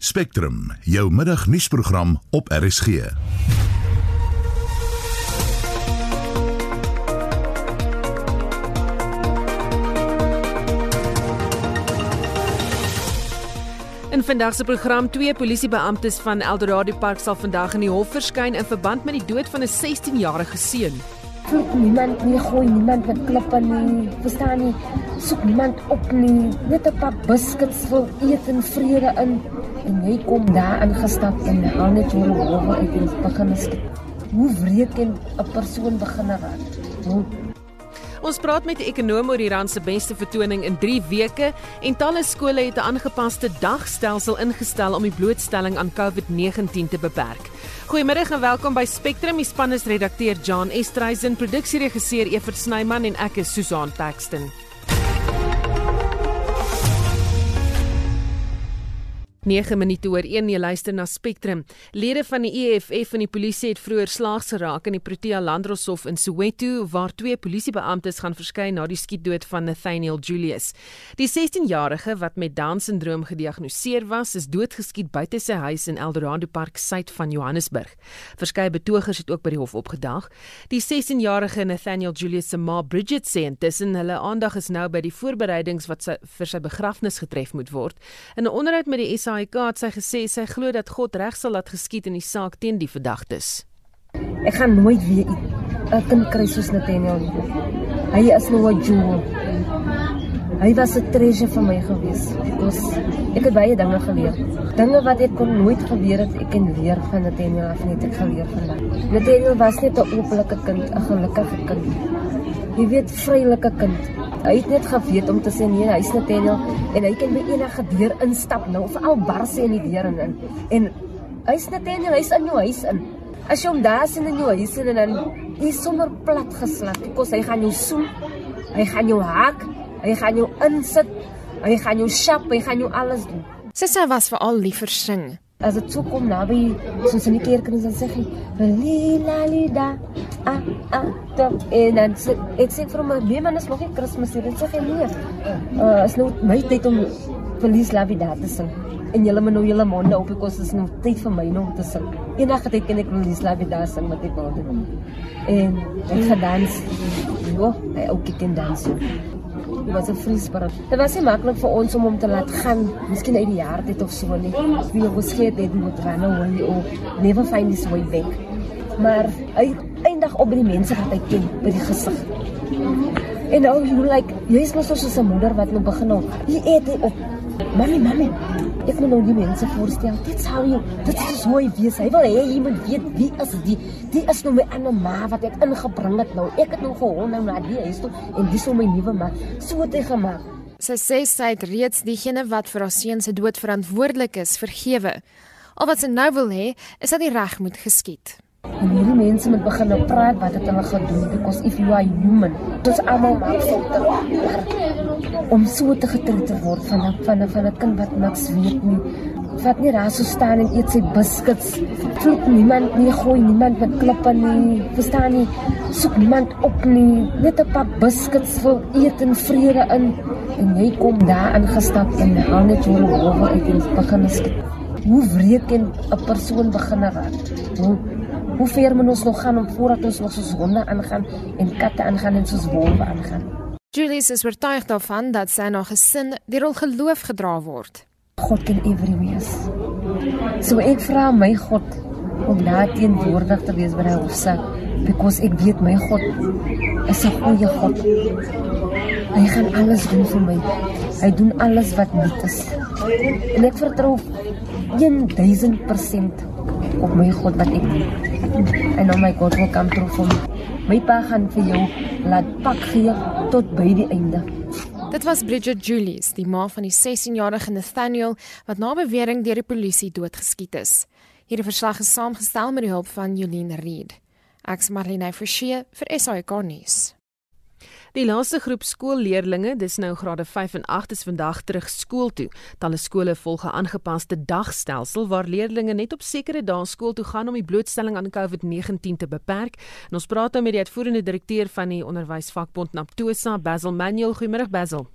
Spectrum, jou middagnuusprogram op RSG. In vandag se program twee polisiebeamptes van Eldorado Park sal vandag in die hof verskyn in verband met die dood van 'n 16-jarige seun. Vloek niemand nie, gooi niemand met klippe nie. Verstaan nie? Soek niemand op nie. Net 'n paar biscuits wil eet in vrede in en jy kom daar ingestap en haal net jou howe uit en begin skiet. Hoe wreed kan 'n persoon begin raak? Hoe Ons praat met 'n ekonom oor die rand se beste vertoning in 3 weke en talle skole het 'n aangepaste dagstelsel ingestel om die blootstelling aan COVID-19 te beperk. Goeiemiddag en welkom by Spectrum. Die span is redakteur John Estreisen, produksieregisseur Evert Snyman en ek is Susan Paxton. 9 minute oor 1 jy luister na Spectrum. Lede van die EFF en die polisie het vroeër slaags geraak in die Protea Landdroshof in Soweto waar twee polisiebeamptes gaan verskyn na die skietdood van Nathaniel Julius. Die 16-jarige wat met Down-sindroom gediagnoseer was, is doodgeskiet buite sy huis in Eldorado Park suid van Johannesburg. Verskeie betogers het ook by die hof opgedaag. Die 16-jarige Nathaniel Julius se ma, Bridget, sê intussen hulle aandag is nou by die voorbereidings wat sy, vir sy begrafnis getref moet word. In 'n onderhoud met die SA SAIK het sy gesê sy glo dat God reg sal laat geskied in die saak teen die verdagtes. Ek gaan nooit weer 'n kind kry soos Nathaniel nie. Hy is nou 'n jewel. Hy was 'n treasure vir my gewees. Ons ek het baie dinge geleer. Dinge wat ek kon nooit geweet het ek en leer van Nathaniel af net ek geleer vandag. Nathaniel was net 'n openlike kind, 'n gelukkige kind. Jy weet vrylike kind. Hy het net geweet om te sê nee, hy's Nathaniel en hy kan by enige deur instap nou of al bars hy in die deur in. En hy's Nathaniel, hy's in jou huis in. As jy hom daar sien in jou huis en dan hy sommer plat geslap. Kos hy gaan jou soen. Hy gaan jou hak. Hy gaan jou insit. Hy gaan jou shop, hy gaan jou alles doen. Sy was veral lief vir sing. As dit so kom naby soos in die kerk en dan sê hy lila lida a a da en dan sê ek sê vir my nee man is nog nie Kersfees nie. Dit sê hy nee. Uh is nou my tyd om verlies la vida te sing. En julle moet nou julle monde op because is nou tyd vir my nou om te sing. Enige tyd kan ek verlies la vida sing met die band. En ek gedans. Jo, hy ook ek kan dans. Dit was 'n vriesbaar. Dit was nie maklik vir ons om hom te laat gaan, miskien uit die jaar dit of so nie. Wie was geet dit moet ran away or never find his way back. Maar hy eindig op by die mense wat hy ken, by die gesig. En nou jy like, jy is mos soos 'n moeder wat nou begin nou. Jy eet hy op. Mami, mami. Ek moet nou die mense voorstel. Dit sou jy, dit is hoe hy wees. Hy wil hê jy moet weet wie is die. Die is nou my ander ma wat ek ingebring het nou. Ek het nou gehol nou na die huis toe en dis nou my nuwe ma. So het hy gemaak. Sy sê sy het reeds diegene wat vir haar seun se dood verantwoordelik is, vergewe. Al wat sy nou wil hê, is dat die reg moet geskied. En hierdie mense moet begin nou praat wat het hulle gedoen because if you are human, dis almal maak foute. Maar Om so te getreed word van 'n van 'n van 'n kind wat niks weet nie. Wat nie daar so staan en eet sy biscuits. Vloek niemand nie, gooi niemand met klippe nie. Verstaan nie? Soek niemand op nie. Net 'n paar biscuits wil eet in vrede in en jy kom daar ingestap en haal net jou howe uit en begin skiet. Hoe wreed kan 'n persoon begin raak? Hoe Hoe ver moet ons nog gaan om voordat ons nog soos honde aangaan en katte aangaan en soos wolwe aangaan? Julius is oortuig daarvan dat sy na gesin deur hul geloof gedra word. God kan everywhere. So ek vra my God om daar teenwoordig te wees by die hofsaak because ek weet my God is 'n goeie God. Hy gaan alles doen vir my. Hy doen alles wat nuut is. En ek vertrou 1000% op my God wat ek dien. En oh my God wil kom terug vir my. My pa gaan vir jou laat pak gee tot by die einde. Dit was Bridget Julius, die ma van die 16-jarige Nathaniel wat na bewering deur die polisie doodgeskiet is. Hierdie verslag is saamgestel met die hulp van Jolene Reed. Ek's Marlene Forsie vir SAK nuus. Die laaste groep skoolleerdlinge, dis nou grade 5 en 8 is vandag terug skool toe. Talle skole volg 'n aangepaste dagstelsel waar leerdlinge net op sekere dae skool toe gaan om die blootstelling aan COVID-19 te beperk. En ons praat nou met die uitvoerende direkteur van die onderwysvakbond Naptosa, Basil Manuel. Goeiemôre Basil.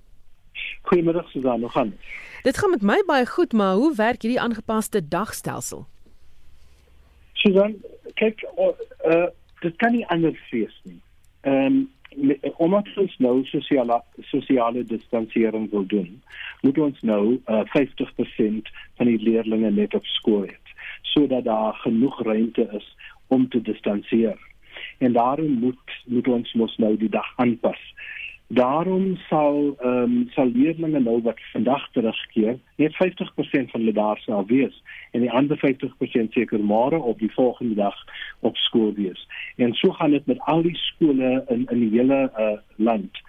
Goeiemiddag Susan, hoe gaan dit? Dit gaan met my baie goed, maar hoe werk hierdie aangepaste dagstelsel? Susan, kyk, uh, dit kan nie anders wees nie. Ehm um, omdat ons nou sosiale sosiale distansiering wil doen, moet ons nou uh, 50% van die leerders net op skool hê sodat daar genoeg ruimte is om te distansieer. En daarom moet moet ons mos nou die dag aanpas. Daarom sal ehm um, sal leerders nou wat vandag terugkeer, net 50% van hulle daar sal wees en die ander 50% seker môre op die volgende dag op skool wees. En so gaan dit met al die skole in in die hele uh, land.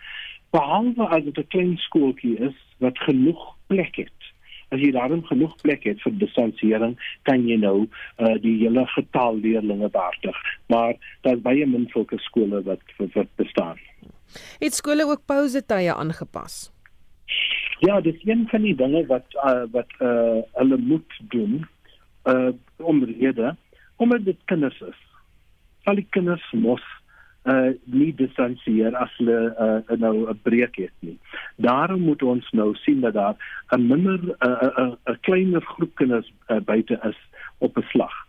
Behalwe as dit 'n klein skooltjie is wat genoeg plek het as jy daarin genoeg plek het vir distansiering, kan jy nou uh, die hele getal leerders behartig. Maar daar's baie min sulke skole wat wat bestaan. Het skole ook pouse tye aangepas? Ja, dis een van die dinge wat uh, wat uh, hulle moet doen uh omrede omdat dit kinders is. Al die kinders mos uh nie distansieer as hulle uh, nou 'n breek het nie. Daarom moet ons nou sien dat daar 'n minder 'n uh, 'n uh, uh, kleiner groep kinders uh, buite is op 'n slag.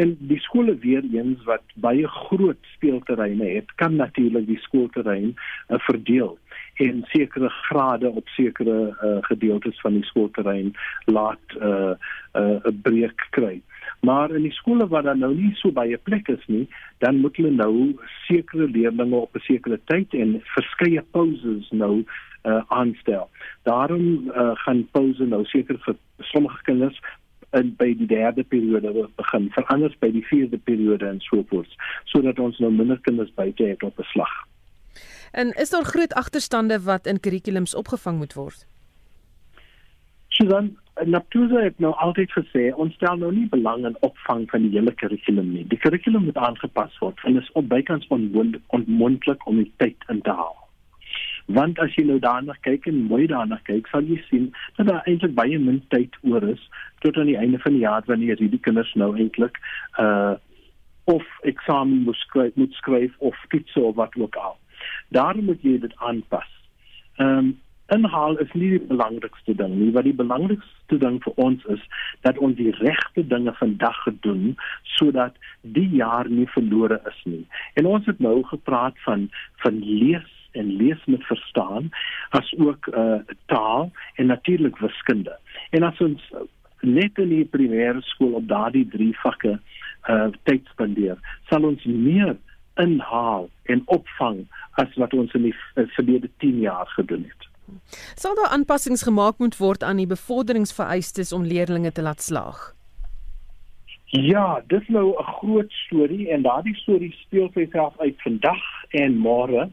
En die skole weer eens wat baie groot speelterreine het, kan natuurlik die skoolterrein uh, verdeel en sekere grade op sekere uh, gedeeltes van die skoolterrein laat 'n uh, 'n uh, breek kry. Maar in die skole waar daar nou nie so baie plek is nie, dan moet hulle nou sekere leerders op 'n sekere tyd en verskeie pauses nou uh, aanstel. Daarom uh, gaan pause nou seker vir sommige kinders en by die derde periode begin, vir anders by die vierde periode en so voort, sodat ons nou minder kinders buite het op 'n slag. En is daar groot agterstande wat in kurrikulums opgevang moet word? Susan, Naptuza het nou altyd gesê ons stel nou nie belang in opvang van die hele kurrikulum nie. Die kurrikulum moet aangepas word en is op bykans onmoontlik om die tyd in te haal. Want as jy nou daarna kyk en mooi daarna kyk, sal jy sien dat daar eintlik baie min tyd oor is tot aan die einde van die jaar wanneer hierdie kinders nou eintlik uh of eksamen moet skryf, moet skryf of toets of wat ook al. Daarom moet jy dit aanpas. Ehm um, inhaal is nie die belangrikste ding nie. Wat die belangrikste ding vir ons is dat ons die regte dinge vandag gedoen sodat die jaar nie verlore is nie. En ons het nou gepraat van van lees en lees met verstaan as ook uh taal en natuurlik wiskunde. En as ons net in die primêre skool op daardie drie vakke uh tyd spandeer, sal ons meer inhaal en opvang as wat ons in die verlede 10 jaar gedoen het. Sal daar aanpassings gemaak moet word aan die bevorderingsvereistes om leerders te laat slaag? Ja, dis nou 'n groot storie en daardie storie speel self uit vandag en môre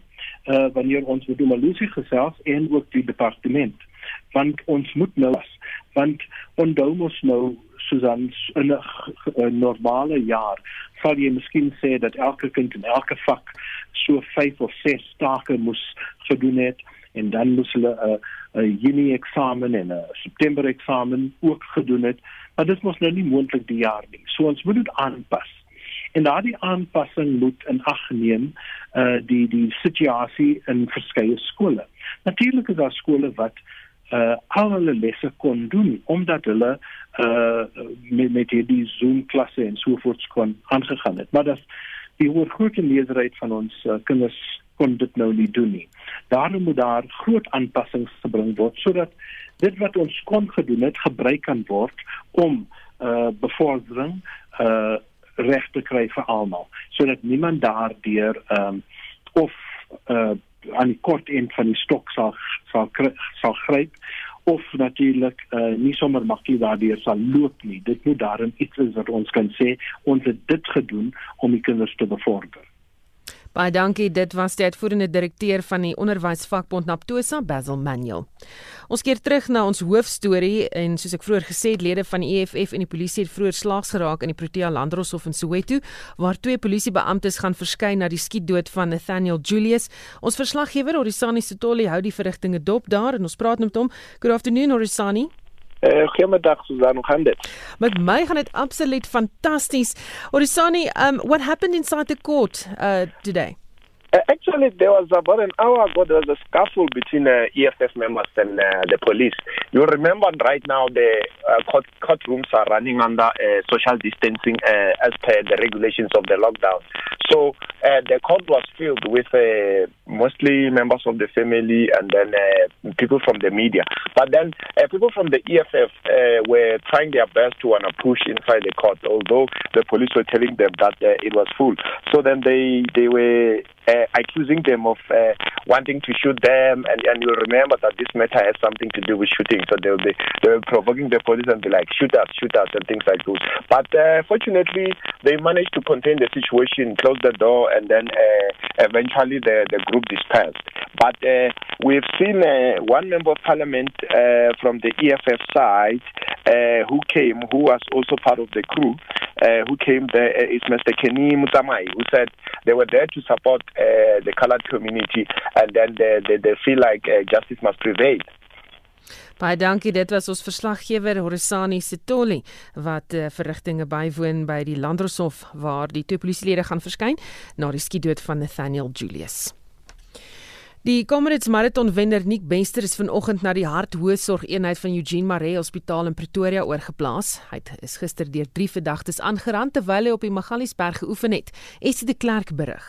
uh wanneer ons met Domalusi gesels en ook die departement want ons moet nou was want onthou mos nou Susan in 'n normale jaar sal jy miskien sê dat elke kind in elke vak so 5 of 6 take moes gedoen het en dan moes hulle 'n uh, Junie eksamen en 'n September eksamen ook gedoen het. Maar dit mos nou nie moontlik die jaar nie. So ons moet dit aanpas. En daardie aanpassing moet in ag neem uh die die situasie in verskeie skole. Natuurlik is daar skole wat uh al hulle lesse kon doen omdat hulle uh met met die Zoom klasse en so voort kon aangegaan het. Maar dat die oorgrootste meerderheid van ons uh, kinders kon dit nou nie doen nie. Daarom moet daar groot aanpassings gebring word sodat dit wat ons kon gedoen het gebruik kan word om uh bevordering uh reg te kry vir almal sodat niemand daardeur ehm um, of uh aan die kort end van die stok sal sal sal gryp of natuurlik uh, nie sommer maklik daardeur sal loop nie. Dit moet daarin iets is wat ons kan sê ons het dit gedoen om die kinders te bevorder. Baie dankie. Dit was die uitvoerende direkteur van die onderwysvakbond Naptosa, Basil Manuel. Ons keer terug na ons hoofstorie en soos ek vroeër gesê het, lede van die EFF en die polisie het vroeër slaags geraak in die Protea Landroshof in Soweto, waar twee polisiebeamptes gaan verskyn na die skietdood van Nathaniel Julius. Ons verslaggewer, Orisani Sitoli, hou die verrigtinge dop daar en ons praat met hom. Good afternoon, Orisani. Eh, goeiemiddag Susan, hoe gaan dit? Met my gaan dit absoluut fantasties. Orisani, um what happened inside the court uh today? Uh, actually, there was about an hour ago, there was a scuffle between uh, EFF members and uh, the police. You remember right now the uh, court, courtrooms are running under uh, social distancing as per the regulations of the lockdown. So the court was filled with mostly members of the family and then people from the media. But then people from the EFF were trying their best to want to push inside the court, although the police were telling them that it was full. So then they they were accusing them of uh, wanting to shoot them, and, and you'll remember that this matter has something to do with shooting. So they'll be they were provoking the police and be like, shoot us, shoot us, and things like those. But uh, fortunately, they managed to contain the situation, close the door, and then uh, eventually the the group dispersed. But uh, we've seen uh, one member of parliament uh, from the EFF side uh, who came, who was also part of the crew, uh, who came there uh, Mr. Kenny Mutamai, who said they were there to support uh, the colored community and then they, they, they feel like uh, justice must prevail. Baie dankie. Dit was ons verslaggewer Horisani Sitoli wat uh, verrigtinge bywoon by die Landroshof waar die twee polisielede gaan verskyn na die skietdood van Nathaniel Julius. Die Comrades Marathon wenner Nick Bester is vanoggend na die harthoësorgeenheid van Eugene Maree Hospitaal in Pretoria oorgeplaas. Hy is gister deur drie verdagtes aangeraan terwyl hy op die Magaliesberg geoefen het. Esie de Klerk berig.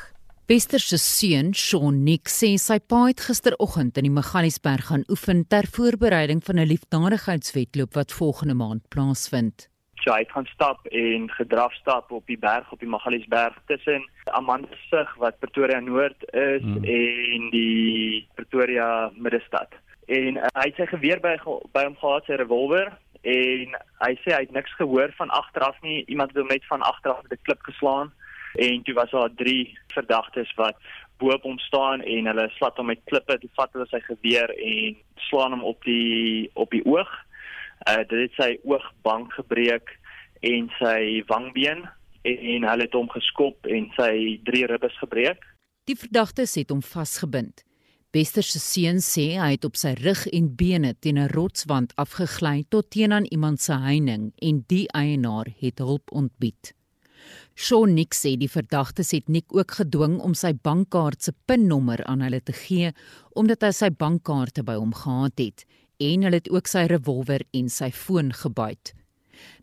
Bester se seun, Shaun Nick, sê sy pa het gisteroggend in die Magaliesberg gaan oefen ter voorbereiding van 'n liefdadigheidswedloop wat volgende maand plaasvind. So hy het gaan stap en gedrafstap op die berg op die Magaliesberg tussen Amandsig wat Pretoria Noord is hmm. en die Pretoria Middestad. En uh, hy het sy geweer by by hom gehad, sy revolver en hy sê hy het niks gehoor van agteraf nie. Iemand het hom net van agteraf met 'n klip geslaan en toe was daar drie verdagtes wat boop hom staan en hulle slat hom met klippe, toe vat hulle sy geweer en slaan hom op die op die oog uh, dit het sy oogbank gebreek en sy wangbeen en, en hulle het hom geskop en sy drie ribbes gebreek. Die verdagtes het hom vasgebind. Bester se seun sê hy het op sy rug en bene teen 'n rotswand afgegly tot teen aan iemand se heining en die eienaar het hulp ontbied. Shaun Nick sê die verdagtes het Nick ook gedwing om sy bankkaart se pinnommer aan hulle te gee omdat hy sy bankkaarte by hom gehad het en hulle het ook sy revolver en sy foon gebyt.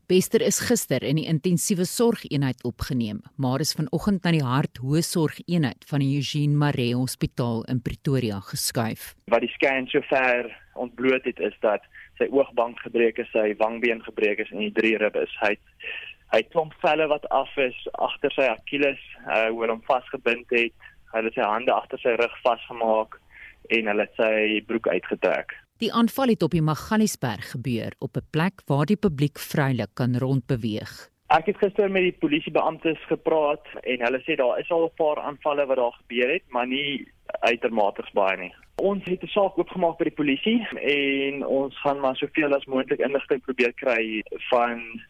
Bester is gister in die intensiewe sorgeenheid opgeneem, maar is vanoggend na die harthoësorgeenheid van die Eugene Maree Hospitaal in Pretoria geskuif. Wat die scan sover ontbloot het is dat sy oogbank gebreek is, sy wangbeen gebreek is en die drie ribbe is hy hy klomp velle wat af is agter sy Achilles, uh, hoe hom vasgebind het. Hy het sy hande agter sy rug vasgemaak en hulle het sy broek uitgetrek. Die aanval het op die Magaliesberg gebeur op 'n plek waar die publiek vrylik kan rondbeweeg. Ek het gister met die polisiebeamptes gepraat en hulle sê daar is al 'n paar aanvalle wat daar gebeur het, maar nie uitermate baie nie. Ons het 'n saak oopgemaak by die polisie en ons gaan maar soveel as moontlik inligting probeer kry van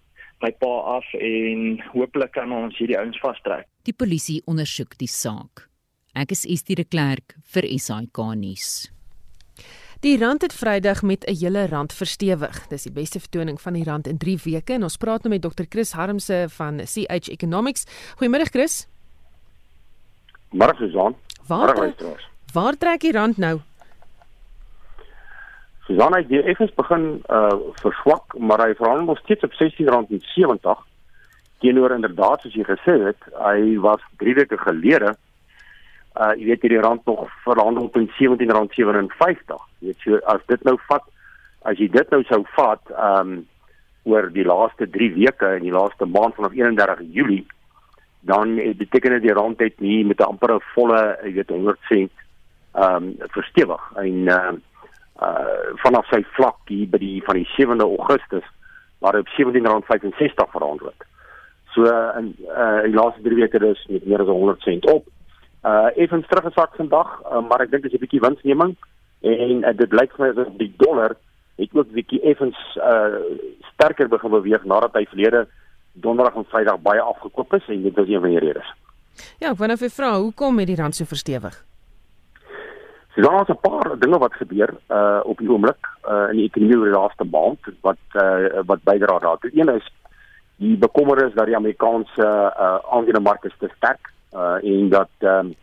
my pa af en hopelik kan ons hierdie ouens vastrek. Die polisie ondersoek die saak. Ek is Estie de Klerk vir SAK nuus. Die rand het Vrydag met 'n hele rand verstewig. Dis die beste vertoning van die rand in 3 weke en ons praat nou met Dr. Chris Harmse van CH Economics. Goeiemôre Chris. Môre Susan. Waar trek, waar trek die rand nou? Susan het hier effens begin uh verswak, maar hy verhandel nog steeds op R16.70 teenoor inderdaad soos jy gesê het, hy was 3 weke gelede uh jy weet hierdie rand nog verhandel teen R17.57. Jy weet so as dit nou vat as jy dit nou sou vat um oor die laaste 3 weke en die laaste maand vanaf 31 Julie dan beteken dit die rand het nie met 'n amper 'n volle jy weet 100 sent um verstewig en uh uh vanaf sy vlak hier by die van die 7de Augustus waar op R17.65 verhandel het. So in uh die laaste 3 weke dus met meer as 100 sent op uh effens teruggesak vandag, uh, maar ek dink dit is 'n bietjie winsneming en uh, dit lyk vir my asof die dollar het ook bietjie effens uh sterker begin beweeg nadat hy verlede donderdag en vrydag baie afgekoop is en dit is een van die redes. Ja, ek wou net vra hoekom het die rand so verstewig? Daar is 'n paar dinge wat gebeur uh op die oomblik uh in die ekonomie oor die laaste maand wat uh wat bydra daartoe. Een is die bekommernis dat die Amerikaanse uh aandelemark te sterk uh en dat ehm um,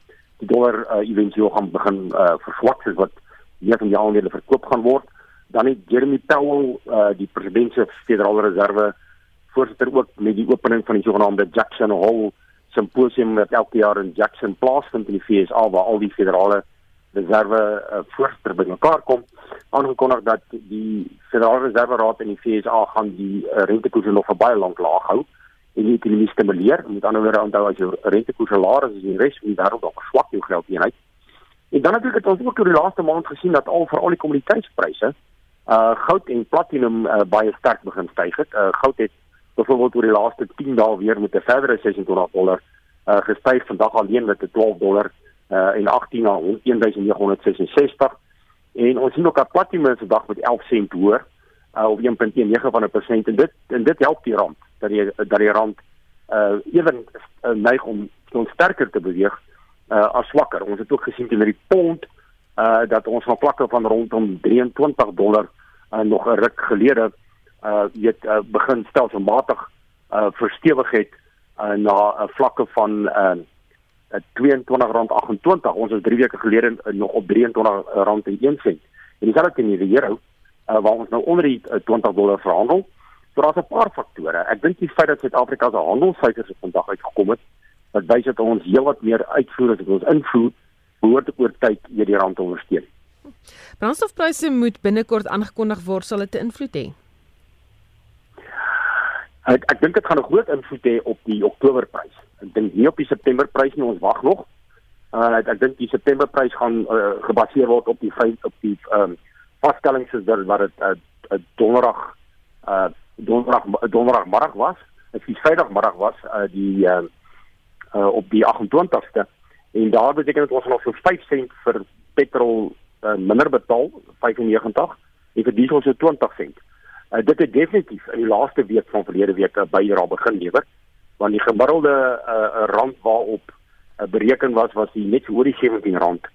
die dollar uh, eventueel gaan begin uh, verswak soos wat hier van die aandele verkoop gaan word. Dan het Jeremy Powell, uh, die president se Federale Reserve voorsitter ook met die opening van die sogenaamde Jackson Hole simposium wat elke jaar in Jackson plaasvind in die FSA waar al die federale reserve uh, voorsitter bymekaar kom aangekondig dat die Federale Reserve Raad in die FSA gaan die uh, rentekoerse nog vir baie lank laag hou en die ekonomie stimuleer. Met ander woorde, onthou as jou rentekoerse laag is, is die res van die wêreld dalk swak jou geldeenheid. En dan natuurlik het ons ook oor die laaste maand gesien dat al veral die kommoditeitspryse uh goud en platinum uh, baie sterk begin styg het. Uh goud het byvoorbeeld oor die laaste 10 dae weer met 'n verdere 26 dollar uh gestyg vandag alleen met 'n 12 dollar uh en 18 na 1966 en ons sien ook dat platinum se dag met 11 sent hoër uh op 1.9 van 'n persent en dit en dit help die rand dat die dat die rand uh ewen uh, neig om om sterker te beweeg uh as swakker. Ons het ook gesien teenoor die pond uh dat ons van vlakke van rondom 23 dollar uh, nog 'n ruk gelede uh weet uh, begin stelselmatig uh verstewig het uh, na 'n uh, vlakke van uh R22.28. Ons was 3 weke gelede uh, nog op R23.01. En dis alreeds in die euro uh, waar ons nou onder die uh, 20 dollar verhandel. So daar's 'n paar faktore. Ek dink die feit dat Suid-Afrika se handelssyfers vandag uitgekom het, wat wys dat ons heelwat meer uitvoer as wat ons invoer, behoort oor tyd weer die rand te ondersteun. Brandstofpryse moet binnekort aangekondig word, sal dit 'n invloed hê? Ek ek dink dit gaan 'n groot invloed hê op die Oktoberprys. Ek dink nie op die Septemberprys nie, ons wag nog. Uh, ek ek dink die Septemberprys gaan uh, gebaseer word op die feit op die ehm um, vaststellings soos wat dit 'n uh, donderdag uh donderdag donderdagmiddag was. Dit is Vrydagmiddag was uh die uh, uh op die 28ste en daar beteken dit ons gaan nog so 5 sent vir petrol uh, minder betaal 95 en vir diesel so 20 sent. Uh, dit het definitief in die laaste week van verlede week uh, by hier begin lewer want die gemiddelde uh, rand waarop uh, bereken was was die net oor die 17 rand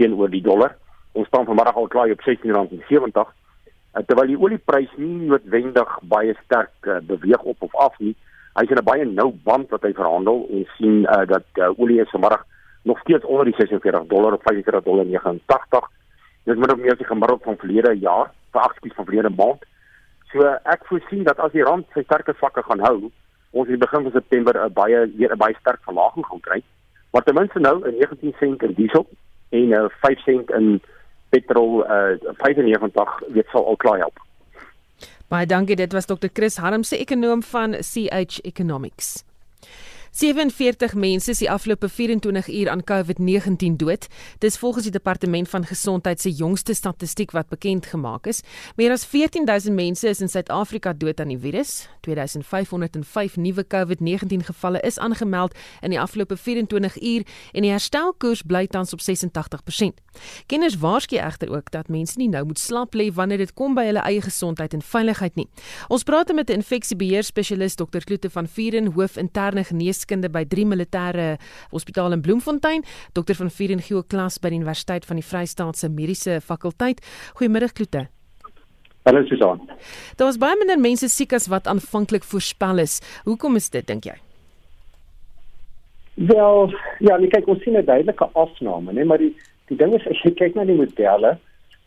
teenoor die dollar. Ons staan vanmiddag al klaar op 16 rand en 70 uh, terwyl die olieprys nie noodwendig baie sterk uh, beweeg op of af nie. Hy's in 'n baie nou band wat hy verhandel en sien uh, dat uh, olie is vanmiddag nog steeds onder die 46 dollar of 45 dollar 89. Dit moet op meer die gemiddeld van verlede jaar, vir akties van verlede maand So ek voorsien dat as die rand sy sterker vlakke gaan hou, ons in die begin van September 'n baie weer 'n baie sterk verlaging gaan kry. Maar ten minste nou 'n 19 sent in diesel en 'n 5 sent in petrol uh 95 weet sal al klaar help. Baie dankie, dit was Dr. Chris Harmse, ekonom van CH Economics. 47 mense is die afgelope 24 uur aan COVID-19 dood. Dis volgens die departement van gesondheid se jongste statistiek wat bekend gemaak is. Meer as 14000 mense is in Suid-Afrika dood aan die virus. 2505 nuwe COVID-19 gevalle is aangemeld in die afgelope 24 uur en die herstelkoers bly tans op 86%. Kenners waarsku egter ook dat mense nie nou moet slaap lê wanneer dit kom by hulle eie gesondheid en veiligheid nie. Ons praat met 'n infeksiebeheer spesialist Dr. Kloete van Vieren, hoof interne genees geneeskunde by 3 militêre hospitaal in Bloemfontein, dokter van Vier en Geo klas by die Universiteit van die Vrystaatse Mediese Fakulteit. Goeiemiddag Kloete. Hallo Susan. Daar was baie minder mense siek as wat aanvanklik voorspel is. Hoekom is dit dink jy? Wel, ja, nee, kyk ons sien 'n duidelike afname, né, maar die die ding is as jy kyk na die modelle,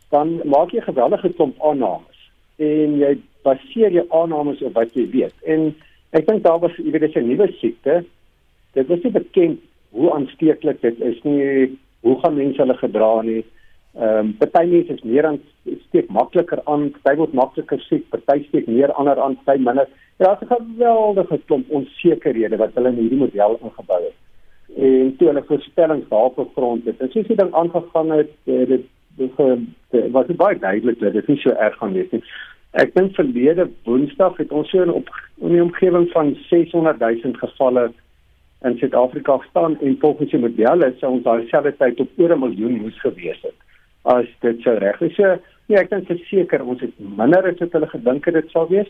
dan maak jy geweldige klomp aannames en jy baseer jou aannames op wat jy weet. En Ek dink daar was jy weet dis 'n nuwe siekte. Dit was nie bekend hoe aansteeklik dit is nie. Hoe gaan mense hulle gedra nie? Ehm um, party mense is meer aan steek makliker aan, party word makliker siek, party steek meer ander aan, party minder. Dit is 'n geweldige klomp onsekerhede wat hulle in hierdie model ingebou het. En toe hulle voorspellings daarop gegrond het. En soos die ding aangegaan het, dit dit was baie duidelik dat dit nie so erg gaan wees nie. Ek dink verlede Woensdag het ons so in op in die omgewing van 600 000 gevalle in Suid-Afrika gestaan en volgens die modelle sou ons daai selfde tyd op oor 'n miljoen moes gewees het as dit sou reg is. So, nee, ek dink verseker ons het minder as wat hulle gedink het dit sou wees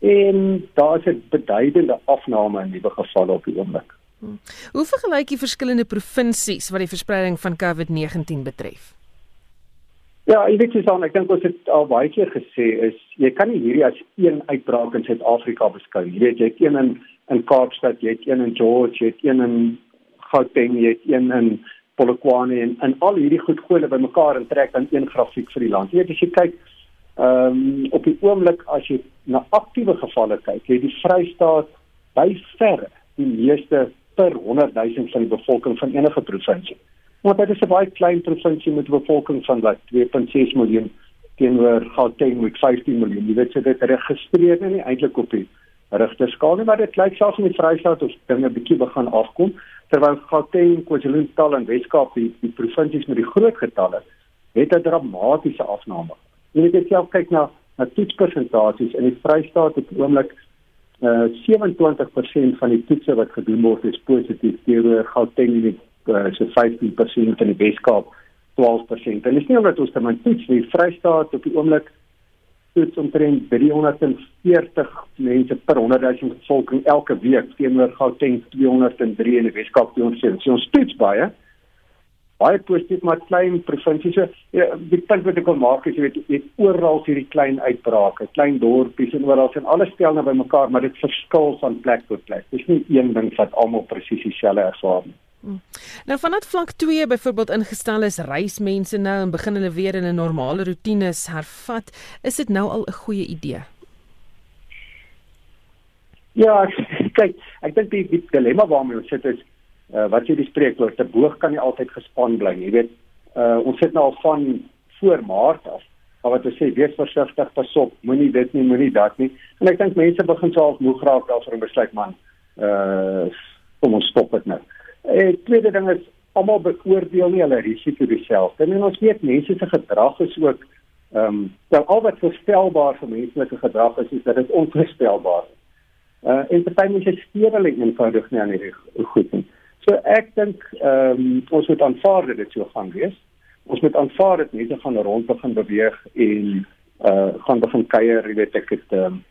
en daar is 'n beduidende afname in nuwe gevalle op die oomblik. Hmm. Hoe vergelyk jy verskillende provinsies wat die verspreiding van COVID-19 betref? Ja, ek weet jy sê ek dink ons het al baie keer gesê is jy kan nie hierdie as een uitbraak in Suid-Afrika beskou. Jy weet jy het een in in Kaapstad, jy het een in George, jy het een in Gauteng, jy het een in Polokwane en in al hierdie goed gooi hulle bymekaar en trek dan een grafiek vir die land. Jy weet as jy kyk ehm um, op die oomblik as jy na aktiewe gevalle kyk, het die Vrystaat by verre die meeste per 100 000 van die bevolking van enige provinsie. Maar dit is 'n baie klein provinsie met 'n bevolking van wat 2.6 miljoen teenoor Gauteng met 15 miljoen. Jy weet so dit registreer nie eintlik op die regte skaal nie, maar dit lyk selfs in die Vrystaat of dinge bietjie begin afkom terwyl Gauteng, KwaZulu-Natal en Weskaap die, die provinsies met die groot getalle het 'n dramatiese afname. Jy weet as jy kyk na na toetspersentasies in die Vrystaat op die oomblik uh 27% van die toetse wat gedoen word is positief teenoor Gauteng en uh, so 15% in die Weskaap 12%. En dis nie omdat ons te min toets nie. Vrystaat op die oomblik toets omtrent 340 mense per 100 000 bevolking elke week teenoor Gauteng 203 en die Weskaap 207. So ons toets baie baie positief maar klein provinsies so ja, die punt wat ek wil maak is jy weet jy het oral hierdie klein uitbrake, klein dorpies en oral en alles stel nou bymekaar maar dit verskil van plek tot plek. Dis nie een ding wat almal presies dieselfde ervaar nie. Hmm. Nou vanaf vlak 2 byvoorbeeld ingestel is reis mense nou en begin hulle weer in 'n normale roetines hervat, is dit nou al 'n goeie idee? Ja, kyk, ek dink die, die dilemma waarmee ons sit is uh, wat jy die spreekwoord te boog kan nie altyd gespan bly jy weet uh, ons sit nou al van voor maart af maar wat ons sê wees versigtig pas op moenie dit nie moenie dat nie en ek dink mense begin self moeg raak daarvoor om besluit man uh, kom ons stop dit nou en tweede ding is almal beoordeel nie hulle risiko dieselfde en ons weet mense se gedrag is ook ehm um, al wat voorspelbaar vir menslike gedrag is is dat dit onvoorspelbaar is Uh, en party mense steur hulle eenvoudig nie aan hierdie goed nie. So ek dink ehm um, ons moet aanvaar dat dit so gaan wees. Ons moet aanvaar dat mense gaan rond begin beweeg en uh gaan begin kuier, jy weet ek het ehm um,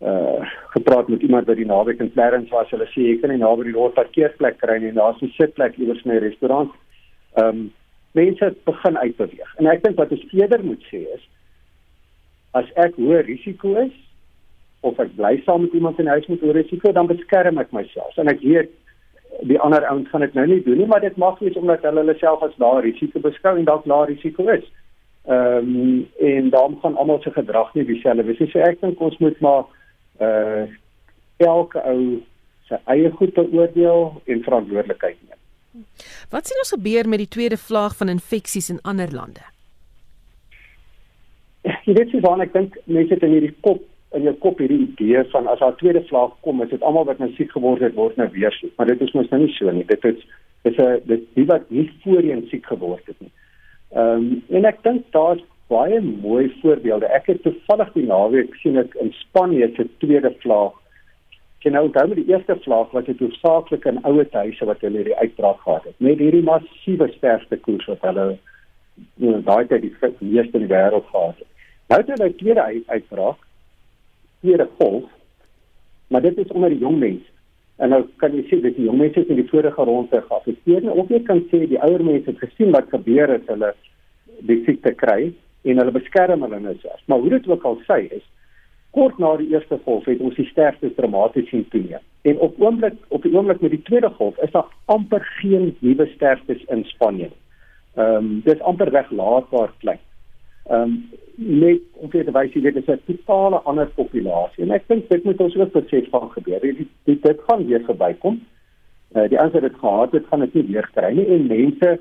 uh gepraat met iemand by die naweek in Clarence waar hulle sê jy kan nie naby die rooi parkeerplek kry nie, daar's 'n sitplek iewers in 'n restaurant. Ehm um, mense begin uitbeweeg. En ek dink wat ons eerder moet sê is as ek hoë risiko is of ek bly saam met iemand in huis met hoë risiko, dan beskerm ek myself. En ek weet die ander ouens gaan dit nou nie doen nie, maar dit mag wees omdat hulle hulle self as lae risiko beskou en dalk lae risiko is. Ehm um, en dan gaan almal se gedrag nie dieselfde wees nie. So ek dink ons moet maar uh elke ou sy eie goed beoordeel en verantwoordelikheid neem. Wat sien ons gebeur met die tweede vlaag van infeksies in ander lande? Jy weet jy van ek dink mense het in hierdie kop in jou kop hierdie idee van as daar tweede vlaag kom, is dit almal wat nou siek geword het word nou weer siek. Maar dit is mos nou nie so nie. Dit is dis 'n dis die wat nie voorheen siek geword het nie. Ehm um, en ek dink daar's baie mooi voorbeelde. Ek het toevallig die naweek sien ek in Spanje se tweede vlaag. Jy nou dan met die eerste vlaag wat dit hoofsaaklik in ouer huise wat hulle hierdie uitbraak gehad het. Met hierdie massiewe sterfte koers wat hulle in daai tyd die meeste in die wêreld gehad het. Nou het hulle tweede uitbraak tweede golf. Maar dit is onder die jong mense. En nou kan jy sien dat die jong mense in die vorige ronde geaffekteer het. Of jy kan sê die ouer mense het gesien wat gebeur het hulle die siekte kry en hulle beskerm hulle nou self. Maar hoe dit ook al sê is kort na die eerste golf het ons die sterftes dramaties sien toeneem. En op oomblik op die oomblik met die tweede golf is daar amper geen nuwe sterftes in Spanje. Ehm um, dit is amper weglaatbaar klein. Ehm um, net om te wys jy dit is 'n totale ander populasie en ek dink dit moet ons ook besef van gebeur. Dit dit, dit gaan weer verbykom. Uh, die ander dit gehad het gaan dit nie weer kry nie en mense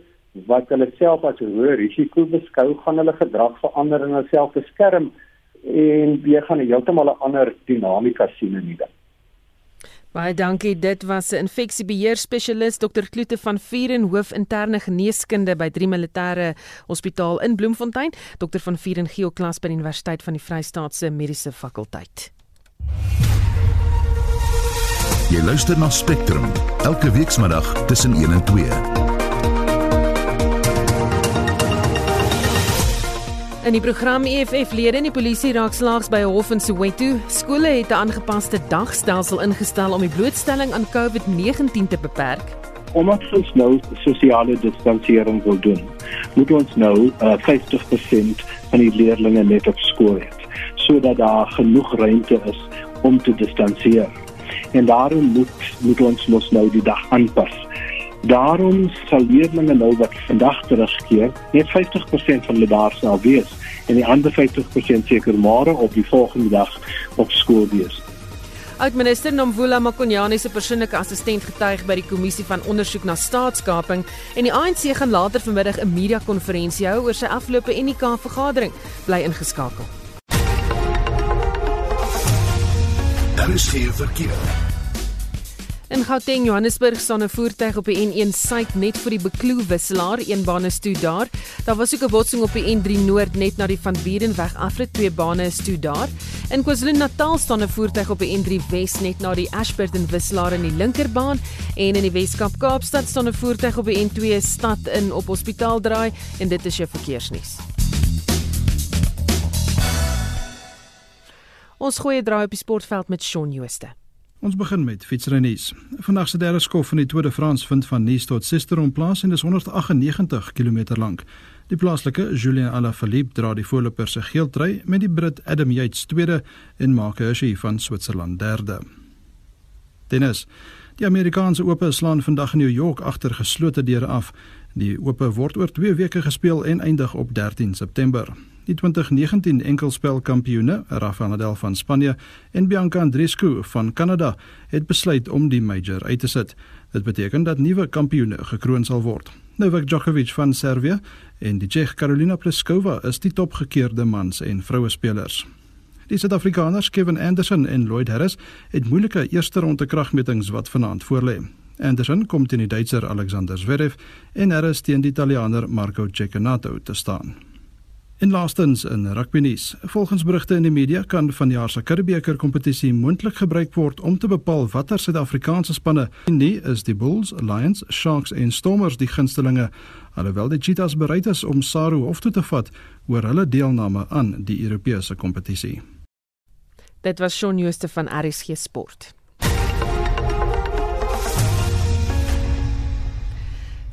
wat hulle self as hoë risiko beskou gaan hulle gedrag verander en hulle self beskerm en weer gaan 'n heeltemal 'n ander dinamika sien in die ding. Baie dankie. Dit was 'n infeksiebeheer spesialist Dr. Kloete van Vuren, hoof interne geneeskunde by Drie Militêre Hospitaal in Bloemfontein. Dr. van Vuren gee klas by die Universiteit van die Vrystaatse Mediese Fakulteit. Jy luister na Spectrum elke weekmiddag tussen 1 en 2. In die program EFF-lede in die polisie raak slaags by 'n hof in Soweto. Skole het 'n aangepaste dagstelsel ingestel om die blootstelling aan COVID-19 te beperk. Omdat ons nou sosiale distansiering wil doen, moet ons nou uh, 50% van die leerders net op skool hê, sodat daar genoeg ruimte is om te distansieer. En daarom moet moet ons mos nou die dag aanpas. Daarom sal leerders nou wat vandag terugkeer, net 50% van hulle daar sal wees en die ander 50% seker môre op die volgende dag op skool wees. Oudminister Nomvula Makonyane se persoonlike assistent getuig by die kommissie van ondersoek na staatskaping en die ANC gaan later vanmiddag 'n media-konferensie hou oor sy afgelope UNIKA vergadering. Bly ingeskakel. Daar is geen verkeer. In Gauteng, Johannesburg staan 'n voertuig op die N1 suid net vir die Bekloo wisselaar, een baan is toe daar. Daar was ook 'n botsing op die N3 noord net na die Van Bierenweg afrit, twee bane is toe daar. In KwaZulu-Natal staan 'n voertuig op die N3 wes net na die Ashburton wisselaar in die linkerbaan en in die Weskaap Kaapstad staan 'n voertuig op die N2 stad in op Hospitaal draai en dit is jou verkeersnuus. Ons goeie draai op die sportveld met Shaun Jooste. Ons begin met fietsrennies. Vandag se derde skof van die Tour de France vind van Nice tot Sisteron plaas en is 198 km lank. Die plaaslike Julien Alaphilippe dra die voorloper se geeltrui met die Brit Adam Yates tweede en Mark Hirschi van Switserland derde. Tennis. Die Amerikaanse Ope slaan vandag in New York agter geslote deure af. Die Ope word oor 2 weke gespeel en eindig op 13 September. Die 2019 enkelspelkampioene, Rafael Nadal van Spanje en Bianca Andreescu van Kanada, het besluit om die major uit te sit. Dit beteken dat nuwe kampioene gekroon sal word. Novak Djokovic van Servië en die Tsjeeg Karolina Pliskova is die topgekeerde mans- en vrouespelers. Die Suid-Afrikaners Kevin Anderson en Lloyd Harris het moeilike eerste ronde kragmetings wat vanaand voorlê. Anderson kom teen die Duitser Alexander Zverev en Harris teen die Italiaaner Marco Cecchinato te staan. En laastens in rugbynuus. Volgens berigte in die media kan vanjaar se Curriebeeker kompetisie moontlik gebruik word om te bepaal watter Suid-Afrikaanse spanne nie is die Bulls, Lions, Sharks en Stormers die gunstelinge, alhoewel die Cheetahs bereid is om Saru hof toe te vat oor hulle deelname aan die Europese kompetisie. Dit was Shaun Jooste van RSG Sport.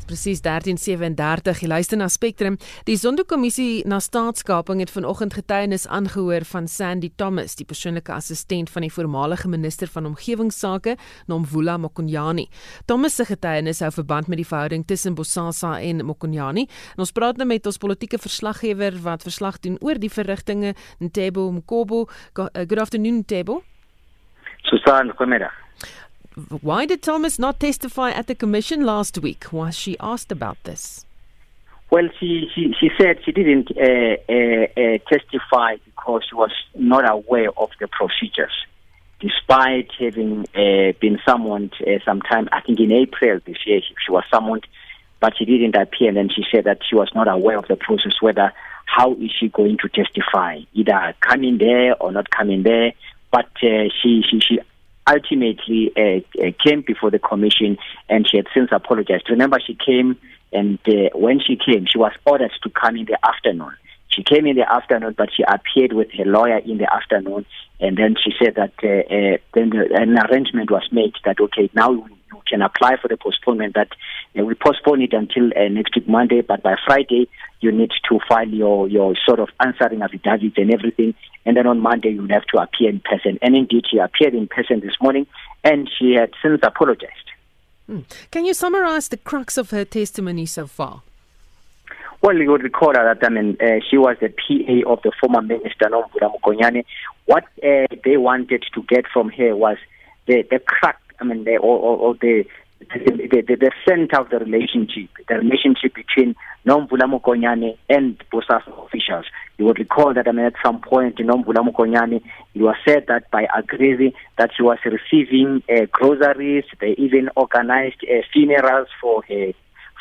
Presies 13:37 jy luister na Spectrum. Die Sonderkommissie na staatskaping het vanoggend getuienis aangehoor van Sandy Thomas, die persoonlike assistent van die voormalige minister van omgewingsake, Nomvula Mokonyane. Thomas se getuienis hou verband met die verhouding tussen Bosasa en Mokonyane. En ons praat nou met ons politieke verslaggewer wat verslag doen oor die verrigtinge in Tebo Mkobo. Good afternoon Tebo. Susan, goeiemiddag. Why did Thomas not testify at the commission last week? Was she asked about this? Well, she, she, she said she didn't uh, uh, uh, testify because she was not aware of the procedures, despite having uh, been summoned uh, sometime, I think in April this year, she was summoned, but she didn't appear. And then she said that she was not aware of the process, whether how is she going to testify, either coming there or not coming there. But uh, she, she, she ultimately uh, uh, came before the commission and she had since apologized. Remember, she came and uh, when she came, she was ordered to come in the afternoon. She came in the afternoon, but she appeared with her lawyer in the afternoon, and then she said that uh, uh, then an arrangement was made that okay, now you can apply for the postponement. That uh, we postpone it until uh, next week Monday, but by Friday you need to file your your sort of answering affidavits and everything, and then on Monday you have to appear in person. And indeed, she appeared in person this morning, and she had since apologized. Hmm. Can you summarize the crux of her testimony so far? Well, you would recall that I mean uh, she was the PA of the former minister Nomvula Mokonyane. What uh, they wanted to get from her was the the crux. I mean, the, or, or, or the the, the, the center of the relationship, the relationship between Nomvula Mokonyane and Bosasa officials. You would recall that I mean, at some point, Nomvula Mokonyane, it was said that by agreeing that she was receiving uh, groceries, they even organized uh, funerals for her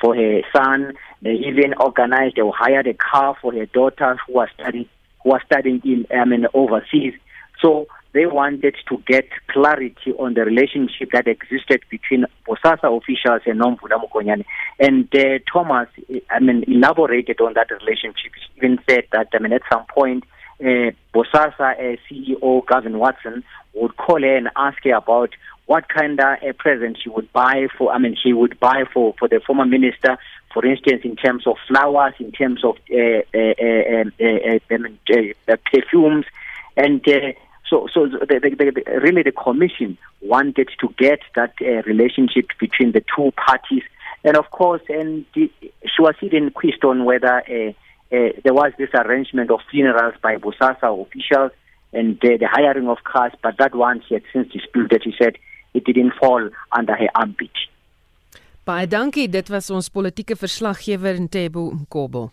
for her son. They even organized or hired a car for her daughter who was studying who was studying in I mean overseas. So they wanted to get clarity on the relationship that existed between Bosasa officials and Nomvula Mukonyane. And uh, Thomas, I mean, elaborated on that relationship. He even said that, I mean, at some point, uh, Bosasa uh, CEO Gavin Watson would call her and ask her about what kind of a present she would buy for, I mean, he would buy for, for the former minister, for instance, in terms of flowers, in terms of uh, uh, uh, uh, perfumes, and uh, so, so the, the, the, really the commission wanted to get that uh, relationship between the two parties And of course, and the, she was even questioned whether uh, uh, there was this arrangement of funerals by Bosasa officials and uh, the hiring of cars, but that one she had since disputed. She said it didn't fall under her ambit. Baie dankie, dit was ons politieke verslaggewer Ntebo Mkobo.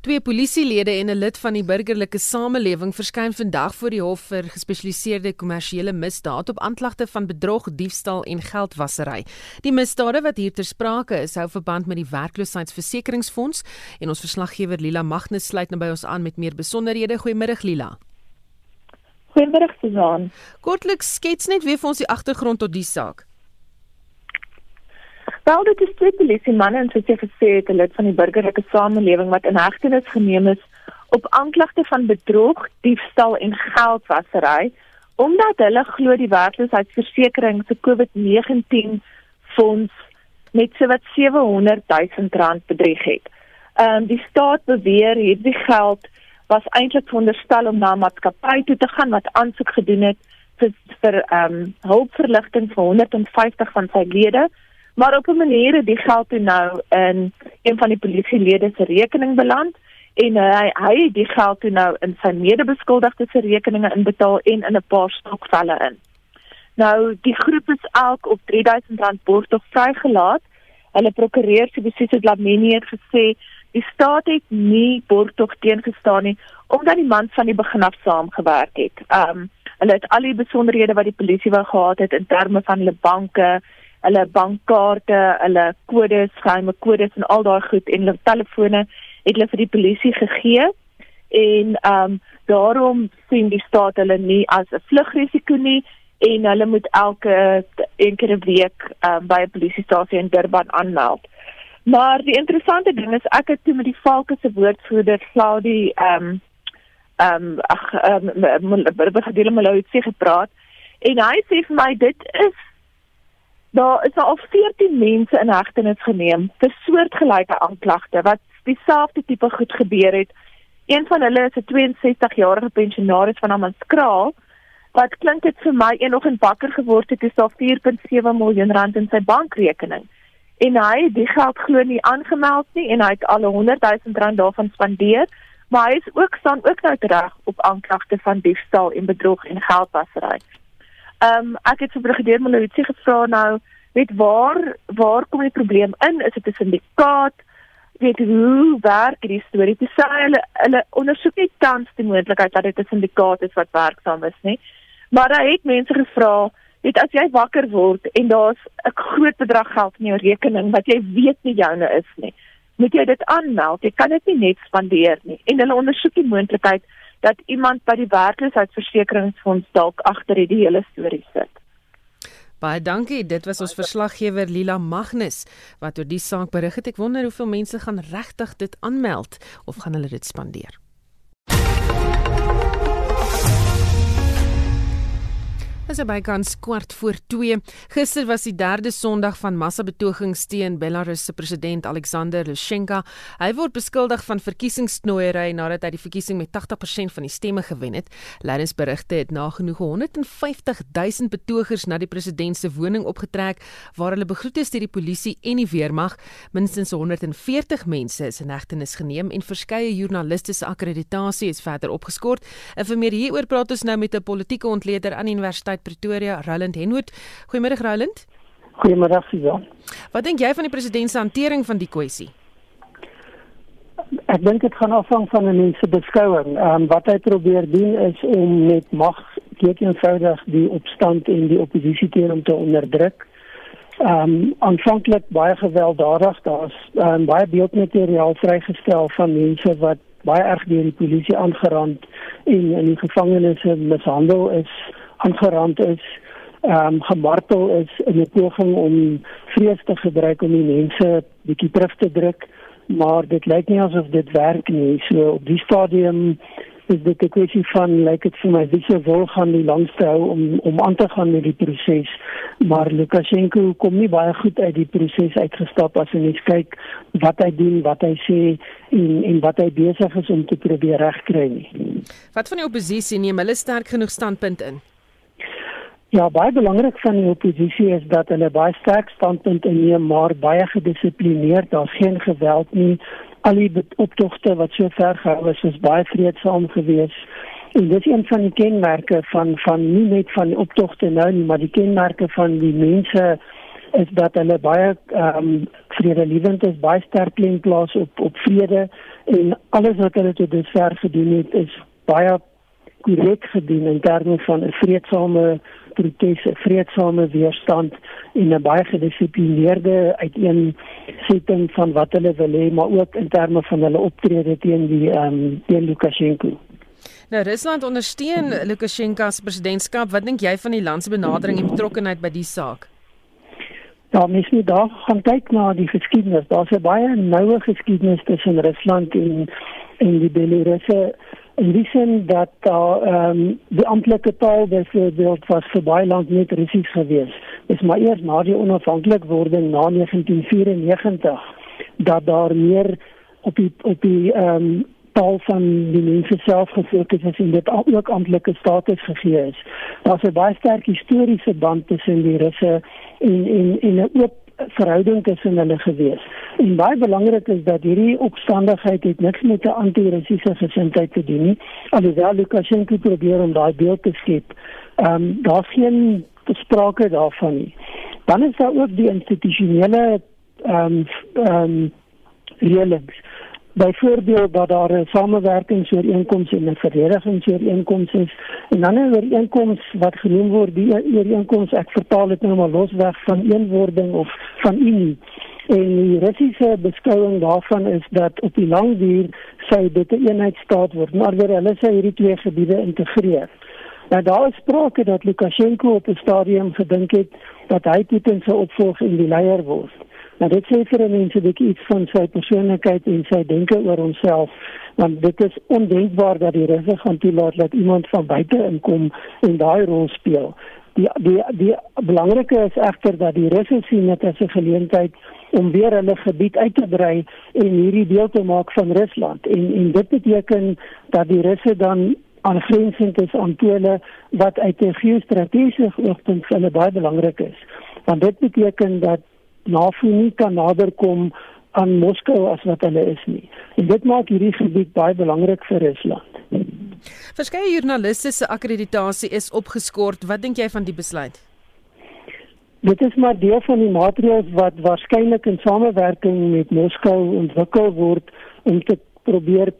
Twee polisielede en 'n lid van die burgerlike samelewing verskyn vandag voor die hof vir gespesialiseerde kommersiële misdaad op aanklagte van bedrog, diefstal en geldwasery. Die misdade wat hier ter sprake is, hou verband met die werkloosheidsversekeringsfonds en ons verslaggewer Lila Magnus sluit nou by ons aan met meer besonderhede. Goeiemôre Lila. Goeiemôre Susan. Kortliks skets net weer vir ons die agtergrond tot die saak. Wel, dit is twee polisie manne en soos jy gesê het, 'n lid van die burgerlike samelewing wat in hegtenis geneem is op aanklagte van bedrog, diefstal en geldwasery omdat hulle glo die werkloosheidsversekering se COVID-19 fonds met sowat 700 000 rand bedrieg het. Ehm um, die staat beweer hierdie geld was eintlik veronderstel om na 'n maatskappy toe te gaan wat aansoek gedoen het vir vir ehm um, hulpverligting vir 150 van sy lede maar op 'n manier het die geld toe nou in een van die polisielede se rekening beland en uh, hy hy het die geld toe nou in sy medebeskuldigde se rekeninge inbetaal en in 'n paar stokvelle in. Nou die groep is elk op R3000 borgtog vrygelaat. Hulle prokureur Sibusiso Dlamini het gesê die staat het nie borgtog teengestaan nie omdat die man van die begin af saamgewerk het. Um hulle het al die besonderhede wat die polisie wou gehad het in terme van hulle banke hulle bankkaarte, hulle kodes, geheime kodes en al daai goed en hulle telefone het hulle vir die polisie gegee. En ehm um, daarom sien die staat hulle nie as 'n vlugrisiko nie en hulle moet elke een keer 'n week um, by 'n polisiestasie in Durban aanmeld. Maar die interessante ding is ek het toe met die Valke se woordvoerder Claudie ehm um, ehm um, ag ehm um, begedele Malou het sê gepraat en hy sê vir my dit is Daar is al 14 mense in hegtenis geneem vir soortgelyke aanklagte wat dieselfde tipe goed gebeur het. Een van hulle is 'n 62-jarige pensionaris van Amanskraal wat klink dit vir my eenoggend wakker geword het, daar 4.7 miljoen rand in sy bankrekening. En hy het die geld glo nie aangemeld nie en hy het al 100 000 rand daarvan spandeer, maar hy is ook staan ook nou reg op aanklagte van diefstal en bedrog en geldwasery. Ehm um, ek het vir brigadier Malotsi gevra nou, weet waar waar kom die probleem in? Is dit 'n syndikaat? Weet hoe werk hierdie storie? Dis sê hulle hulle ondersoek nie tans die moontlikheid dat dit 'n syndikaat is wat werksaam is nie. Maar hy het mense gevra, weet as jy wakker word en daar's 'n groot bedrag geld in jou rekening wat jy weet nie joune is nie, moet jy dit aanmeld. Jy kan dit nie net spandeer nie. En hulle ondersoek die moontlikheid dat iemand by die werkloosheidsversekeringsfonds dalk agter hierdie hele storie sit. Baie dankie. Dit was ons verslaggewer Lila Magnus wat oor die saak berig het. Ek wonder hoeveel mense gaan regtig dit aanmeld of gaan hulle dit spandeer. As er by kans kwart voor 2. Gister was die derde Sondag van massabetogings teen Belarus se president Alexander Lukasjenko. Hy word beskuldig van verkiesingssnoeiery nadat hy die verkiesing met 80% van die stemme gewen het. Leidingsberigte het nagenoeg 150 000 betogers na die president se woning opgetrek waar hulle begroet is deur die polisie en die weermag. Minstens 140 mense is in hegtenis geneem en verskeie joernaliste se akkreditasie is verder opgeskort. En vir meer hieroor praat ons nou met 'n politieke ontleder aan die Universiteit uit Pretoria, Roland Henwood. Goeiemôre Roland. Goeiemôre Suzan. Wat dink jy van die president se hantering van die kwessie? Ek dink dit gaan afhang van 'n mens se beskouing. Ehm um, wat hy probeer doen is om met mag eenvoudig die opstand en die oppositie teen hom te onderdruk. Ehm um, aanvanklik baie gewelddadig, daar's um, baie beeldmateriaal vrygestel van mense wat baie erg deur die polisie aangerand en in die gevangenisse mishandel is aangerand is, ehm um, gemartel is in 'n poging om vrees te gebruik om die mense bietjie terug te druk, maar dit lyk nie asof dit werk nie. So op die stadium is dit 'n kwessie van lyk dit vir my wie se wil gaan die langste hou om om aan te gaan met die proses. Maar Lukasjenko kom nie baie goed uit die proses uitgestap as jy kyk wat hy doen, wat hy sê en en wat hy besig is om te probeer regkry nie. Wat van die oppositie neem hulle sterk genoeg standpunt in? Ja, baie belangrik van die oppositie is dat hulle baie sterk standpunt inneem, maar baie gedissiplineerd. Daar's geen geweld nie. Al die optogte wat so ver gehou is, is baie vreedsaam geweest. En dit is een van die kenmerke van van nie net van die optogte nou nie, maar die kenmerke van die mense is dat hulle baie ehm um, vredelewend is, baie sterk klem plaas op op vrede en alles wat hulle tot dusver gedoen het is baie korrek gedoen in terme van 'n vreedsame protes, 'n vreedsame weerstand en 'n baie gedissiplineerde uiteensetting van wat hulle wil hê, maar ook in terme van hulle optrede teen die ehm um, teen Lukasjenko. Nou Rusland ondersteun Lukasjenko se presidentskap. Wat dink jy van die land se benadering en betrokkeheid by die saak? Ja, mens moet daar gaan kyk na die geskiedenis. Daar's 'n baie noue geskiedenis tussen Rusland en en die Belarusse in die sin dat daar ehm um, die amptelike taal byvoorbeeld was vir baie lank net Russies gewees. Dis maar eers na die onafhanklikwording na 1994 dat daar meer op die op die ehm um, taal van die mense self gefokus is en dit ook amptelike status gegee is. Daar's 'n baie sterk historiese band tussen die Russe en en en 'n oop verhouding tussen hulle gewees. En baie belangrik is dat hierdie opstandigheid het niks met 'n anti-russiese gesindheid te doen nie. Alhoewel Lukasjenko probeer om daai beeld te skep. Ehm um, daar's geen sprake daarvan nie. Dan is daar ook die institusionele ehm um, ehm um, reëlings byvoorbeeld dat daar 'n samewerkingsooreenkoms en 'n verdedigingsooreenkoms is en dan 'n ooreenkoms wat genoem word die ooreenkoms ek vertaal dit nou maar losweg van eenwording of van unie en die Russiese beskouing daarvan is dat op die lang duur sou dit 'n eenheidstaat word maar weer hulle sê hierdie twee gebiede integreer Nou daar is sprake dat Lukasjenko op 'n stadium gedink het dat hy Putin se opvolger in die leier word. Nou dit sê vir mense dit iets van sy persoonlikheid en sy denke oor homself, want dit is ondenkbaar dat die Russe gaan toelaat dat iemand van buite inkom en daai rol speel. Die die die belangrike is egter dat die Russe sien dit as 'n geleentheid om weer hulle gebied uit te brei en hierdie deel te maak van Rusland en en dit beteken dat die Russe dan aangrensend is aan Pole wat uit 'n geostrategiese oogpunt vir hulle baie belangrik is. Want dit beteken dat NAVO nie kan naderkom aan Moskou as wat hulle is nie. En dit maak hierdie gebied baie belangrik vir Rusland. Verskeie joernaliste se akkreditasie is opgeskort. Wat dink jy van die besluit? Dit is maar deel van die maatreëls wat waarskynlik in samewerking met Moskou ontwikkel word om te probeer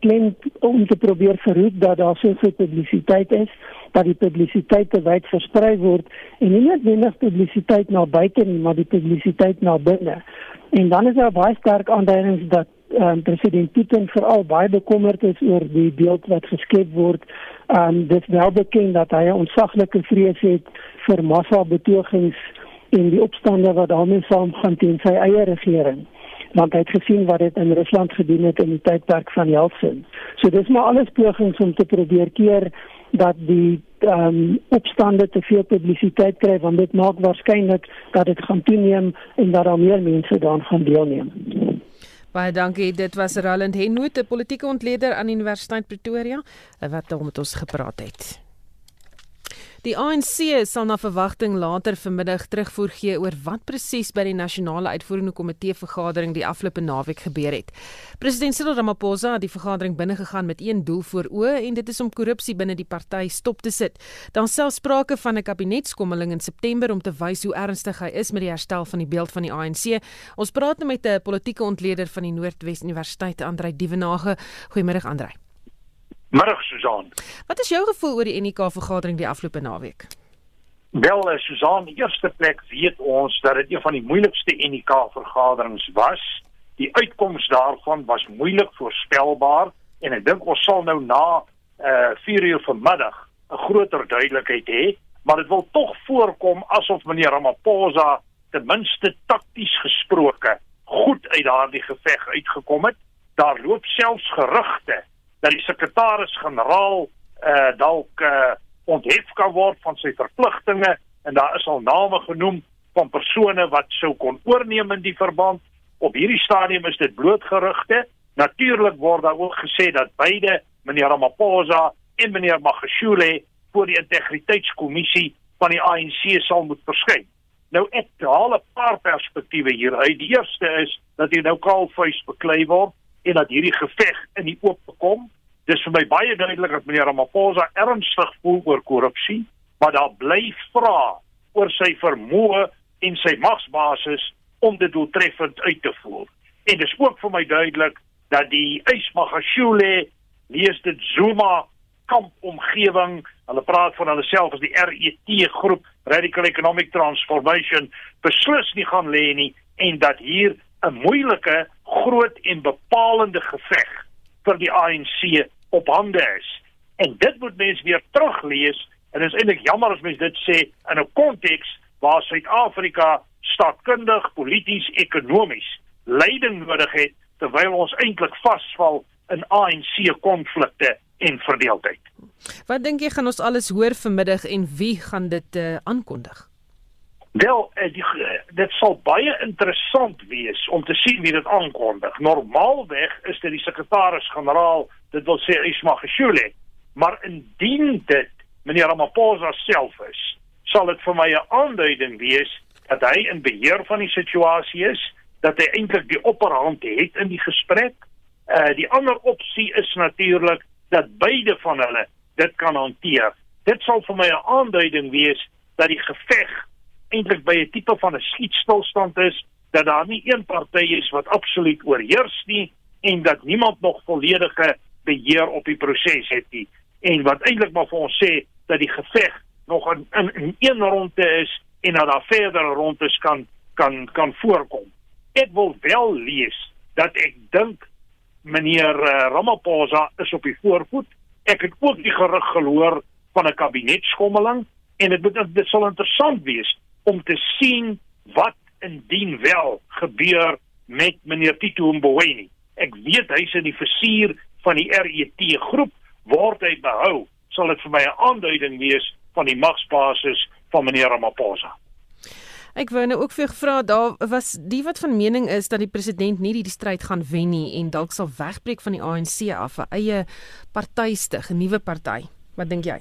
klem om te probeer verhoed dat daar soveel publisiteit is dat die publisiteit te wyd versprei word en nie net wenig publisiteit na buite nie maar die publisiteit na binne. En dan is daar baie sterk aanduidings dat um, president Putin veral baie bekommerd is oor die beeld wat geskep word. Um, dit wel bekend dat hy 'n ontsaglike vrees het vir massa betogings en die opstande wat daarmee saamgaan teen sy eie regering want hy het gesien wat dit in Rusland gedoen het in die tydperk van Yeltsin. So dis maar alles pogings om te probeer keer dat die ehm um, opstande te veel publisiteit kry want dit maak waarskynlik dat dit gaan toeneem en dat daar meer mense daaraan gaan deelneem. Baie dankie. Dit was Roland Henwood, 'n politieke ontleder aan Universiteit Pretoria, wat met ons gepraat het. Die ANC sal na verwagting later vanmiddag terugvoer gee oor wat presies by die nasionale uitvoerende komitee vergadering die afgelope naweek gebeur het. President Cyril Ramaphosa het die vergadering binnegegaan met een doel voor oë en dit is om korrupsie binne die party stop te sit. Dan selfs sprake van 'n kabinetskommeling in September om te wys hoe ernstig hy is met die herstel van die beeld van die ANC. Ons praat nou met 'n politieke ontleder van die Noordwes Universiteit, Andrei Dievenage. Goeiemôre Andrei. Middag Susan. Wat is jou gevoel oor die NK vergadering die afgelope naweek? Wel, uh, Susan, die eerste plek weet ons dat dit een van die moeilikste NK vergaderings was. Die uitkoms daarvan was moeilik voorspelbaar en ek dink ons sal nou na uh 4 uur vanmiddag 'n groter duidelikheid hê, maar dit wil tog voorkom asof meneer Ramaphosa ten minste takties gesproke goed uit daardie geveg uitgekom het. Daar loop selfs gerugte dat die sekretaris-generaal uh dalk uh onthef kan word van sy verpligtinge en daar is al name genoem van persone wat sou kon oorneem in die verband. Op hierdie stadium is dit bloot gerugte. Natuurlik word daar ook gesê dat beide meneer Ramaphosa en meneer Magashule voor die integriteitskommissie van die ANC sal moet verskyn. Nou ek haal 'n paar perspektiewe hier. Die eerste is dat hier nou kaalvuis beklei word en dat hierdie geveg in die oop kom. Dis vir my baie duidelik dat meneer Ramaphosa ernstig voel oor korrupsie, maar daar bly vra oor sy vermoë en sy magsbasis om dit doeltreffend uit te voer. En dis ook vir my duidelik dat die Ismagashule lees dit Zuma kampomgewing, hulle praat van hulle self as die RET groep, Radical Economic Transformation, beslis nie gaan lê nie en dat hier 'n moeilike, groot en bepalende geveg vir die ANC op hande is. En dit moet mense weer teruglees en dit is eintlik jammer as mense dit sê in 'n konteks waar Suid-Afrika staatkundig, polities, ekonomies leiding nodig het terwyl ons eintlik vasval in ANC konflikte en verdeeldheid. Wat dink jy gaan ons alles hoor vanmiddag en wie gaan dit uh, aankondig? Wel, uh, die, uh, dit sal baie interessant wees om te sien wie dit aankondig. Normaalweg is dit die sekretaris-generaal, dit wil sê Ismagashule, maar indien dit meneer Ramaphosa self is, sal dit vir my 'n aanduiding wees dat hy in beheer van die situasie is, dat hy eintlik die opperhand het in die gesprek. Uh die ander opsie is natuurlik dat beide van hulle dit kan hanteer. Dit sal vir my 'n aanduiding wees dat die geveg eintlik by 'n tipe van 'n skietstilstand is, dat daar nie een party is wat absoluut oorheers nie en dat niemand nog volledige beheer op die proses het nie. En wat eintlik maar vir ons sê dat die geveg nog in in, in een ronde is en dat daar verdere rondes kan kan kan voorkom. Ek wil wel lees dat ek dink meneer uh, Ramaphosa is op die voorvoet. Ek het ook die gerug gehoor van 'n kabinetskommeling en dit dit sal interessant wees om te sien wat indien wel gebeur met meneer Tito Mboweni. Ek weet hy's in die versuur van die RET groep word hy behou sal dit vir my 'n aanduiding wees van die magsbasis van meneer Ramaphosa. Ek wou nou ook vir gevra daar was die wat van mening is dat die president nie die stryd gaan wen nie en dalk sal wegbreek van die ANC af 'n eie party stig, 'n nuwe party. Wat dink jy?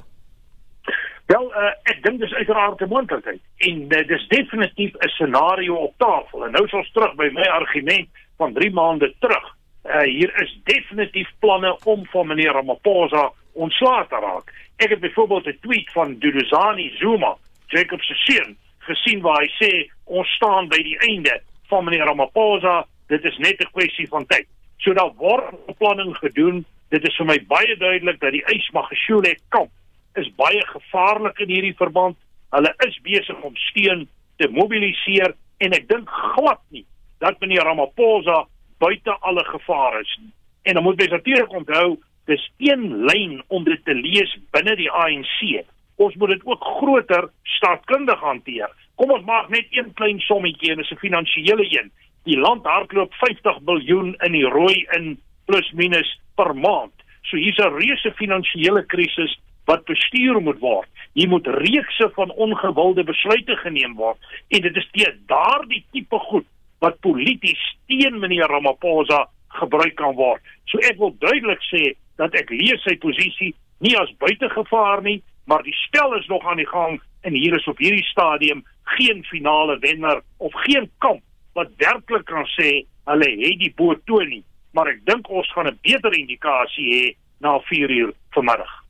Wel, uh, ek dink dis uiteraard 'n moontlikheid en uh, dis definitief 'n scenario op tafel. En nou is ons terug by my argument van 3 maande terug. Uh, hier is definitief planne om van meneer Ramaphosa ontslae te raak. Ek het byvoorbeeld 'n tweet van Duduzani Zuma, Jacob se seun, gesien waar hy sê ons staan by die einde van meneer Ramaphosa, dit is net 'n kwessie van tyd. So daar word beplanning gedoen. Dit is vir my baie duidelik dat die Ysmagashule kamp is baie gevaarlik in hierdie verband. Hulle is besig om steun te mobiliseer en ek dink glad nie dat meneer Ramaphosa buite alle gevaar is nie. En dan moet jy natuurlik onthou dis een lyn om dit te lees binne die ANC ons moet dit ook groter staatkundig hanteer. Kom ons maak net een klein sommetjie en dis 'n finansiële een. Die land hardloop 50 miljard in die rooi in plus minus per maand. So hier's 'n reuse finansiële krisis wat bestuur moet word. Hier moet reekse van ongewilde besluite geneem word en dit is teë daardie tipe goed wat polities teen meneer Ramaphosa gebruik kan word. So ek wil duidelik sê dat ek lees sy posisie nie as buitegevaar nie, maar die spel is nog aan die gang en hier is op hierdie stadium geen finale wenner of geen kamp wat werklik kan sê hulle het die boot toe nie maar ek dink ons gaan 'n beter indikasie hê na 4 uur vanmiddag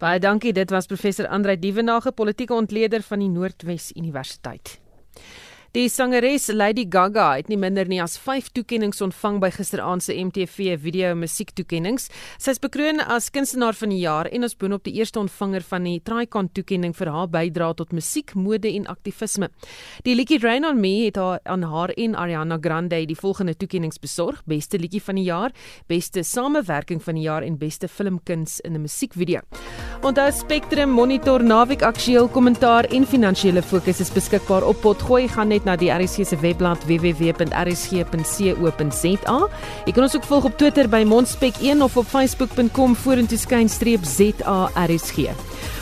Baie dankie dit was professor Andrei Dievenage politieke ontleder van die Noordwes Universiteit Die sangeres Lady Gaga het nie minder nie as 5 toekenninge ontvang by gisteraand se MTV video musiektoekennings. Sy is bekroon as kunstenaar van die jaar en as boonop die eerste ontvanger van die Tricon toekenning vir haar bydrae tot musiek, mode en aktivisme. Die liedjie Rain on Me het haar aan haar en Ariana Grande die volgende toekennings besorg: Beste liedjie van die jaar, Beste samewerking van die jaar en Beste filmkuns in 'n musiekvideo. Onthou Spectrum Monitor naweek aktueel kommentaar en finansiële fokus is beskikbaar op Potgooi gaan net na die RSG se webblad www.rsg.co.za. Jy kan ons ook volg op Twitter by Monspek1 of op facebook.com vorentoeskynstreep ZARSG.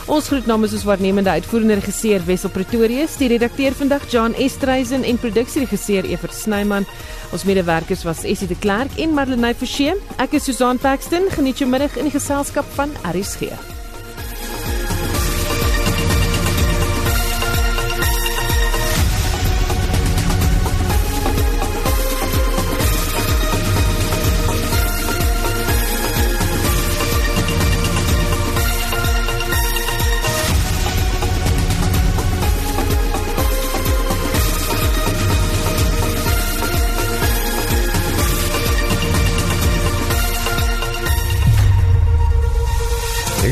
Ons groet namens ons waarnemende uitvoerende regisseur Wessel Pretorius, die redakteur vandag Jan Estreisen en produksieregisseur Evert Snyman. Ons medewerkers was Essie de Klerk en Marlenae Forsie. Ek is Susan Paxton. Geniet jou middag in die geselskap van RSG.